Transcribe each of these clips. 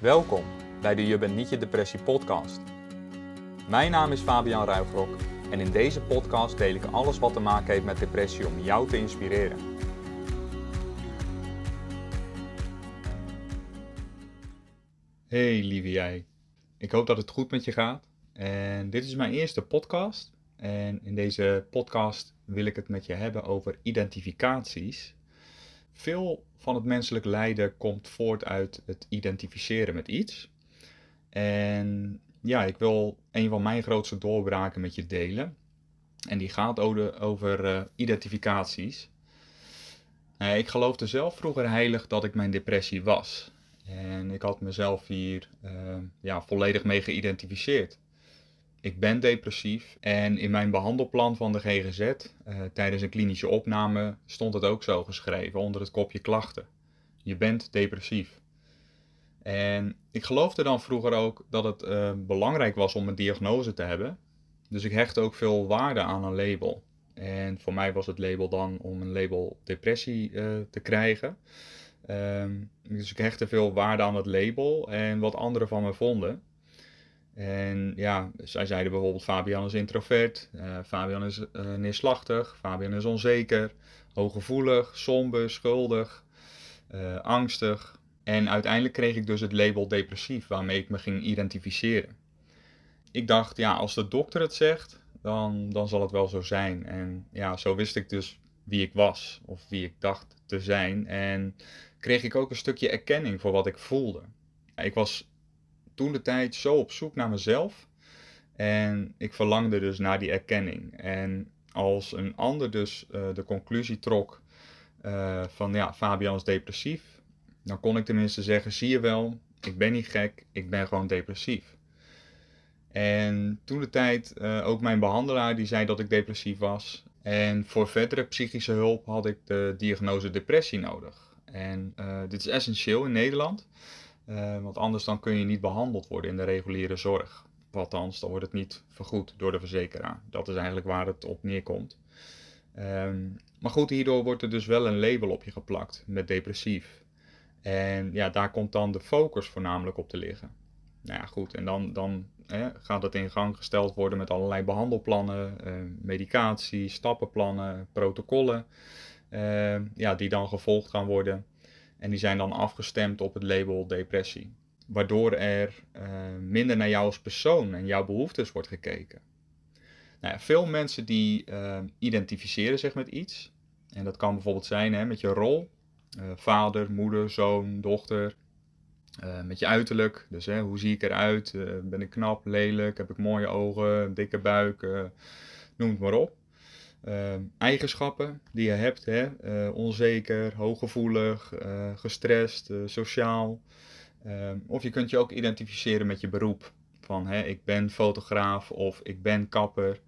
Welkom bij de Je bent niet je depressie podcast. Mijn naam is Fabian Ruigrok en in deze podcast deel ik alles wat te maken heeft met depressie om jou te inspireren. Hey lieve jij, ik hoop dat het goed met je gaat. En dit is mijn eerste podcast. En in deze podcast wil ik het met je hebben over identificaties. Veel van het menselijk lijden komt voort uit het identificeren met iets. En ja, ik wil een van mijn grootste doorbraken met je delen. En die gaat over, uh, identificaties. Uh, ik geloofde zelf vroeger heilig dat ik mijn depressie was. En ik had mezelf hier uh, ja, volledig mee geïdentificeerd. Ik ben depressief en in mijn behandelplan van de GGZ uh, tijdens een klinische opname stond het ook zo geschreven onder het kopje klachten. Je bent depressief. En ik geloofde dan vroeger ook dat het uh, belangrijk was om een diagnose te hebben. Dus ik hechtte ook veel waarde aan een label. En voor mij was het label dan om een label depressie uh, te krijgen. Um, dus ik hechtte veel waarde aan het label en wat anderen van me vonden. En ja, zij zeiden bijvoorbeeld Fabian is introvert, uh, Fabian is uh, neerslachtig, Fabian is onzeker, hooggevoelig, somber, schuldig, uh, angstig. En uiteindelijk kreeg ik dus het label depressief waarmee ik me ging identificeren. Ik dacht, ja, als de dokter het zegt, dan, dan zal het wel zo zijn. En ja, zo wist ik dus wie ik was of wie ik dacht te zijn. En kreeg ik ook een stukje erkenning voor wat ik voelde. Ik was toen de tijd zo op zoek naar mezelf. En ik verlangde dus naar die erkenning. En als een ander dus uh, de conclusie trok uh, van ja, Fabian is depressief, dan kon ik tenminste zeggen, zie je wel, ik ben niet gek, ik ben gewoon depressief. En toen de tijd uh, ook mijn behandelaar die zei dat ik depressief was. En voor verdere psychische hulp had ik de diagnose depressie nodig. En dit is essentieel in Nederland. Uh, want anders dan kun je niet behandeld worden in de reguliere zorg. Althans, dan wordt het niet vergoed door de verzekeraar. Dat is eigenlijk waar het op neerkomt. Um, maar goed, hierdoor wordt er dus wel een label op je geplakt met depressief. En ja, daar komt dan de focus voornamelijk op te liggen. Nou ja, goed, en dan, dan gaat het in gang gesteld worden met allerlei behandelplannen, uh, medicatie, stappenplannen, protocollen. Uh, ja, die dan gevolgd gaan worden. En die zijn dan afgestemd op het label depressie. Waardoor er uh, minder naar jou als persoon en jouw behoeftes wordt gekeken. Nou veel mensen die uh, identificeren zich met iets. En dat kan bijvoorbeeld zijn hè, met je rol. Uh, vader, moeder, zoon, dochter. met je uiterlijk. Dus hè, hoe zie ik eruit? ben ik knap, lelijk? Heb ik mooie ogen, dikke buik? noem het maar op. Uh, eigenschappen die je hebt, hè? Uh, onzeker, hooggevoelig, uh, gestrest, sociaal. Ehm, of je kunt je ook identificeren met je beroep. Van hè, ik ben fotograaf of ik ben kapper.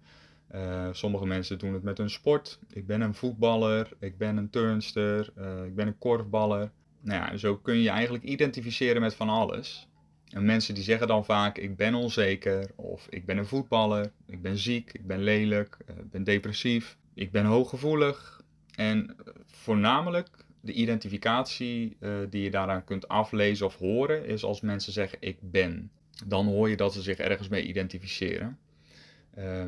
sommige mensen doen het met hun sport. Ik ben een voetballer, ik ben een turnster, ik ben een korfballer. Nou ja, zo kun je je eigenlijk identificeren met van alles. En mensen die zeggen dan vaak: Ik ben onzeker, of ik ben een voetballer, ik ben ziek, ik ben lelijk, ik ben depressief, ik ben hooggevoelig. En voornamelijk de identificatie uh, die je daaraan kunt aflezen of horen, is als mensen zeggen: Ik ben. Dan hoor je dat ze zich ergens mee identificeren. Uh,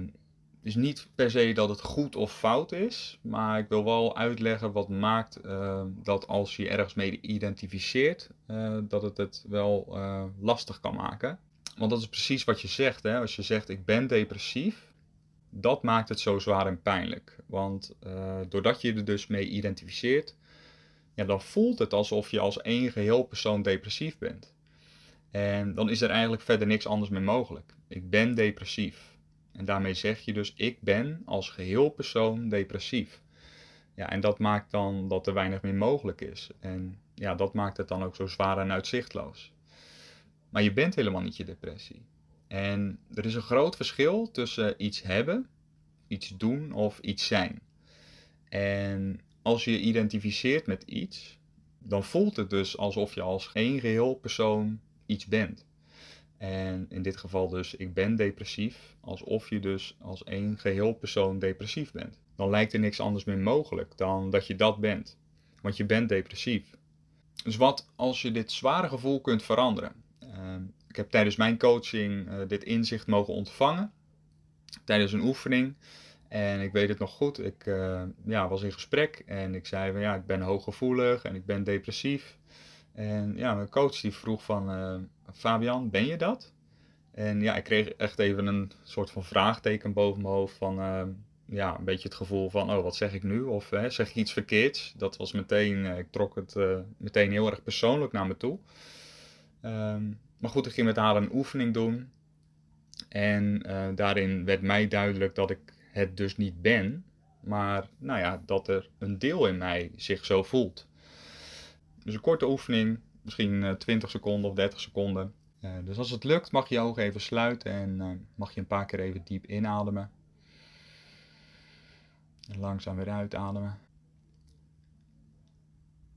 dus niet per se dat het goed of fout is, maar ik wil wel uitleggen wat maakt uh, dat als je ergens mee identificeert, uh, dat het het wel uh, lastig kan maken. Want dat is precies wat je zegt. Hè? Als je zegt ik ben depressief, dat maakt het zo zwaar en pijnlijk. Want doordat je er dus mee identificeert, ja, dan voelt het alsof je als één geheel persoon depressief bent. En dan is er eigenlijk verder niks anders meer mogelijk. Ik ben depressief. En daarmee zeg je dus, ik ben als geheel persoon depressief. Ja, en dat maakt dan dat er weinig meer mogelijk is. En ja, dat maakt het dan ook zo zwaar en uitzichtloos. Maar je bent helemaal niet je depressie. En er is een groot verschil tussen iets hebben, iets doen of iets zijn. En als je identificeert met iets, dan voelt het dus alsof je als één geheel persoon iets bent. En in dit geval dus, ik ben depressief, alsof je dus als één geheel persoon depressief bent. Dan lijkt er niks anders meer mogelijk dan dat je dat bent. Want je bent depressief. Dus wat als je dit zware gevoel kunt veranderen? Ik heb tijdens mijn coaching uh, dit inzicht mogen ontvangen tijdens een oefening. En ik weet het nog goed, ik uh, ja, was in gesprek en ik zei van ja, ik ben hooggevoelig en ik ben depressief. En ja, mijn coach die vroeg van uh, Fabian, ben je dat? En ja, ik kreeg echt even een soort van vraagteken boven mijn hoofd van ja, een beetje het gevoel van, oh, wat zeg ik nu? Of zeg ik iets verkeerds? Dat was meteen, ik trok het meteen heel erg persoonlijk naar me toe. Um, maar goed, ik ging met haar een oefening doen. En uh, daarin werd mij duidelijk dat ik het dus niet ben. Maar nou ja, dat er een deel in mij zich zo voelt. Dus een korte oefening, misschien uh, 20 seconden of 30 seconden. Uh, dus als het lukt, mag je je ogen even sluiten en mag je een paar keer even diep inademen. En langzaam weer uitademen.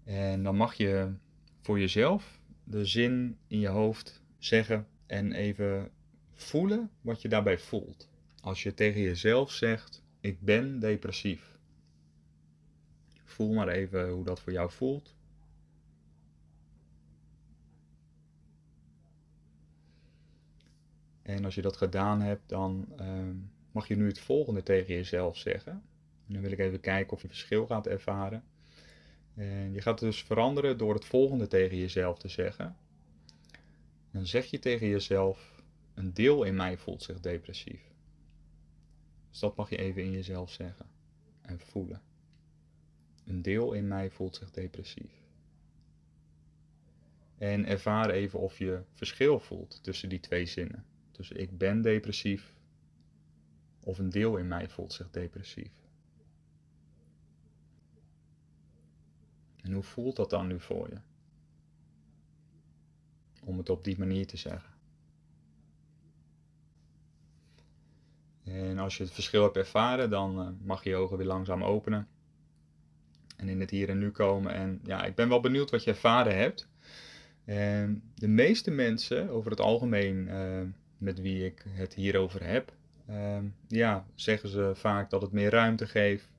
En dan mag je voor jezelf de zin in je hoofd zeggen en even voelen wat je daarbij voelt. Als je tegen jezelf zegt: Ik ben depressief. Voel maar even hoe dat voor jou voelt. En als je dat gedaan hebt, dan uh, mag je nu het volgende tegen jezelf zeggen. En dan wil ik even kijken of je verschil gaat ervaren. En je gaat dus veranderen door het volgende tegen jezelf te zeggen. Dan zeg je tegen jezelf: een deel in mij voelt zich depressief. Dus dat mag je even in jezelf zeggen en voelen. Een deel in mij voelt zich depressief. En ervaar even of je verschil voelt tussen die twee zinnen. Tussen ik ben depressief of een deel in mij voelt zich depressief. En hoe voelt dat dan nu voor je? Om het op die manier te zeggen. En als je het verschil hebt ervaren, dan eh, mag je ogen weer langzaam openen. En in het hier en nu komen. En ja, ik ben wel benieuwd wat je ervaren hebt. En de meeste mensen, over het algemeen, uh, met wie ik het hierover heb, uh, ja, zeggen ze vaak dat het meer ruimte geeft,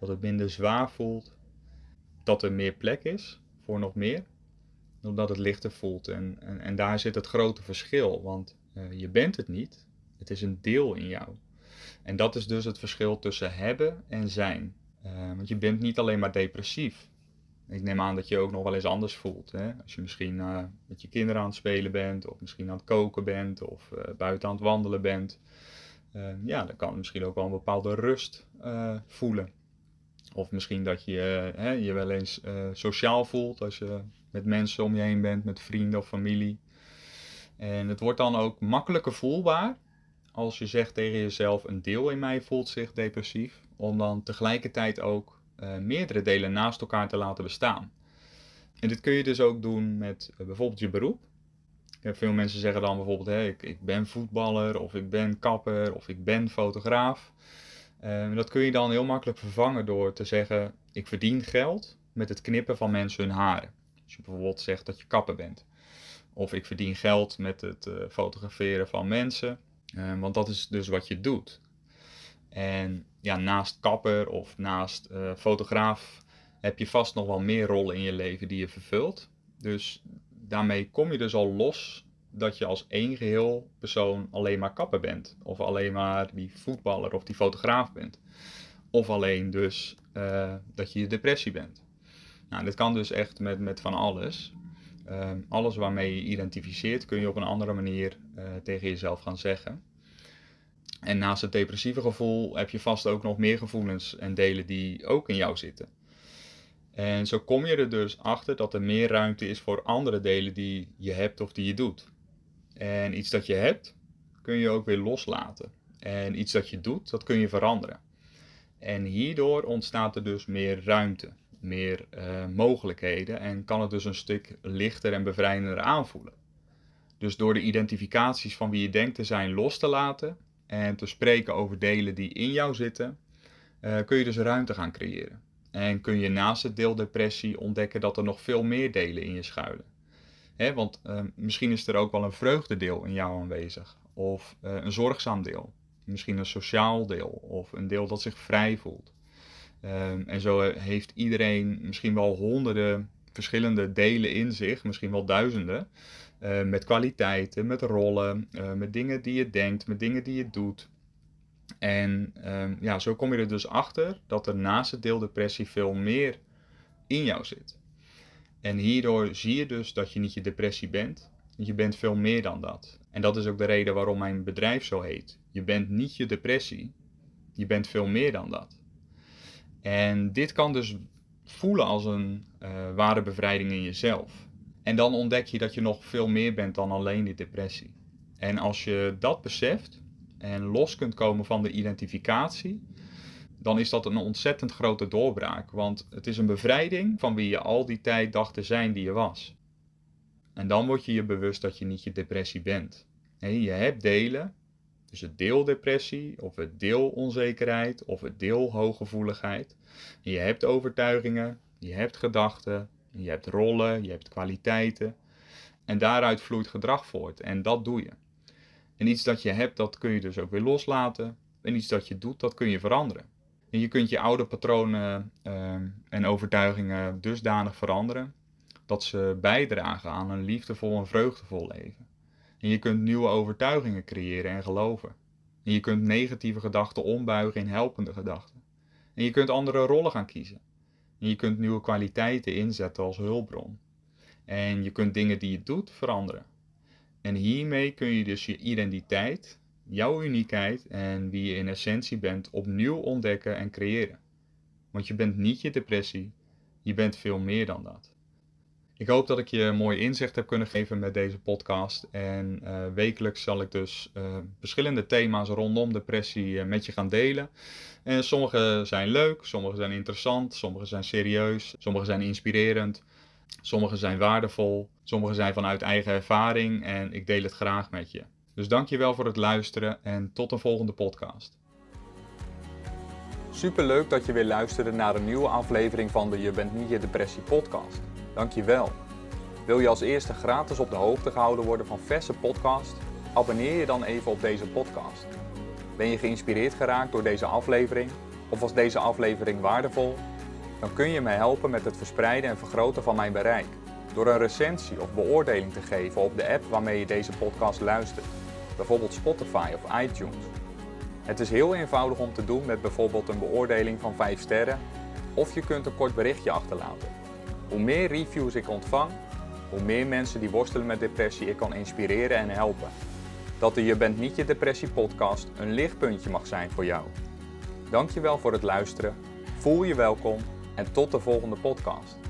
dat het minder zwaar voelt, dat er meer plek is voor nog meer, omdat het lichter voelt. En, en, en daar zit het grote verschil, want uh, je bent het niet, het is een deel in jou. En dat is dus het verschil tussen hebben en zijn. Uh, want je bent niet alleen maar depressief. Ik neem aan dat je ook nog wel eens anders voelt. Hè? Als je misschien uh, met je kinderen aan het spelen bent, of misschien aan het koken bent, of uh, buiten aan het wandelen bent. ja, dan kan misschien ook wel een bepaalde rust voelen. Of misschien dat je hè, je wel eens sociaal voelt als je met mensen om je heen bent, met vrienden of familie. En het wordt dan ook makkelijker voelbaar als je zegt tegen jezelf: een deel in mij voelt zich depressief, om dan tegelijkertijd ook uh, meerdere delen naast elkaar te laten bestaan. En dit kun je dus ook doen met uh, bijvoorbeeld je beroep. Veel mensen zeggen dan bijvoorbeeld: ik, ik, ben voetballer, of ik ben kapper, of ik ben fotograaf. Uh, dat kun je dan heel makkelijk vervangen door te zeggen: ik verdien geld met het knippen van mensen hun haren. Als je bijvoorbeeld zegt dat je kapper bent. Of ik verdien geld met het fotograferen van mensen. Uh, want dat is dus wat je doet. En ja, naast kapper of naast uh, fotograaf heb je vast nog wel meer rollen in je leven die je vervult. Dus daarmee kom je dus al los dat je als één geheel persoon alleen maar kapper bent. Of alleen maar die voetballer of die fotograaf bent. Of alleen dus uh, dat je je depressie bent. Nou, dit kan dus echt met, met van alles. Ehm, alles waarmee je identificeert kun je op een andere manier uh, tegen jezelf gaan zeggen. En naast het depressieve gevoel heb je vast ook nog meer gevoelens en delen die ook in jou zitten. En zo kom je er dus achter dat er meer ruimte is voor andere delen die je hebt of die je doet. En iets dat je hebt, kun je ook weer loslaten. En iets dat je doet, dat kun je veranderen. En hierdoor ontstaat er dus meer ruimte meer uh, mogelijkheden en kan het dus een stuk lichter en bevrijdender aanvoelen. Dus door de identificaties van wie je denkt te zijn los te laten en te spreken over delen die in jou zitten, uh, kun je dus ruimte gaan creëren. En kun je naast het deel depressie ontdekken dat er nog veel meer delen in je schuilen. Hè, want uh, misschien is er ook wel een vreugdedeel in jou aanwezig, of een zorgzaam deel, misschien een sociaal deel, of een deel dat zich vrij voelt. Um, en zo heeft iedereen misschien wel honderden verschillende delen in zich, misschien wel duizenden. Uh, met kwaliteiten, met rollen, uh, met dingen die je denkt, met dingen die je doet. En uh, ja, zo kom je er dus achter dat er naast het deel depressie veel meer in jou zit. En hierdoor zie je dus dat je niet je depressie bent. Je bent veel meer dan dat. En dat is ook de reden waarom mijn bedrijf zo heet. Je bent niet je depressie. Je bent veel meer dan dat. En dit kan dus voelen als een uh, ware bevrijding in jezelf. En dan ontdek je dat je nog veel meer bent dan alleen die depressie. En als je dat beseft en los kunt komen van de identificatie, dan is dat een ontzettend grote doorbraak. Want het is een bevrijding van wie je al die tijd dacht te zijn die je was. En dan word je je bewust dat je niet je depressie bent. je hebt delen, dus het deel depressie, of het deel onzekerheid, of het deel hooggevoeligheid. je hebt overtuigingen, je hebt gedachten, je hebt rollen, je hebt kwaliteiten. En daaruit vloeit gedrag voort. En dat doe je. En iets dat je hebt, dat kun je dus ook weer loslaten. En iets dat je doet, dat kun je veranderen. En je kunt je oude patronen uh, en overtuigingen dusdanig veranderen dat ze bijdragen aan een liefdevol en vreugdevol leven. En je kunt nieuwe overtuigingen creëren en geloven. En je kunt negatieve gedachten ombuigen in helpende gedachten. En je kunt andere rollen gaan kiezen. En je kunt nieuwe kwaliteiten inzetten als hulpbron. En je kunt dingen die je doet veranderen. En hiermee kun je dus je identiteit, jouw uniekheid en wie je in essentie bent opnieuw ontdekken en creëren. Want je bent niet je depressie, je bent veel meer dan dat. Ik hoop dat ik je mooi inzicht heb kunnen geven met deze podcast. En uh, wekelijks zal ik dus uh, verschillende thema's rondom depressie uh, met je gaan delen. En sommige zijn leuk, sommige zijn interessant, sommige zijn serieus, sommige zijn inspirerend, sommige zijn waardevol, sommige zijn vanuit eigen ervaring en ik deel het graag met je. Dus dankjewel voor het luisteren en tot een volgende podcast. Super leuk dat je weer luisterde naar een nieuwe aflevering van de Je bent niet je depressie podcast. Dankjewel. Wil je als eerste gratis op de hoogte gehouden worden van verse podcast? Abonneer je dan even op deze podcast. Ben je geïnspireerd geraakt door deze aflevering? Of was deze aflevering waardevol? Dan kun je mij helpen met het verspreiden en vergroten van mijn bereik. Door een recensie of beoordeling te geven op de app waarmee je deze podcast luistert. Bijvoorbeeld Spotify of iTunes. Het is heel eenvoudig om te doen met bijvoorbeeld een beoordeling van 5 sterren. Of je kunt een kort berichtje achterlaten. Hoe meer reviews ik ontvang, hoe meer mensen die worstelen met depressie ik kan inspireren en helpen. Dat de Je bent niet je depressie podcast een lichtpuntje mag zijn voor jou. Dankjewel voor het luisteren, voel je welkom en tot de volgende podcast.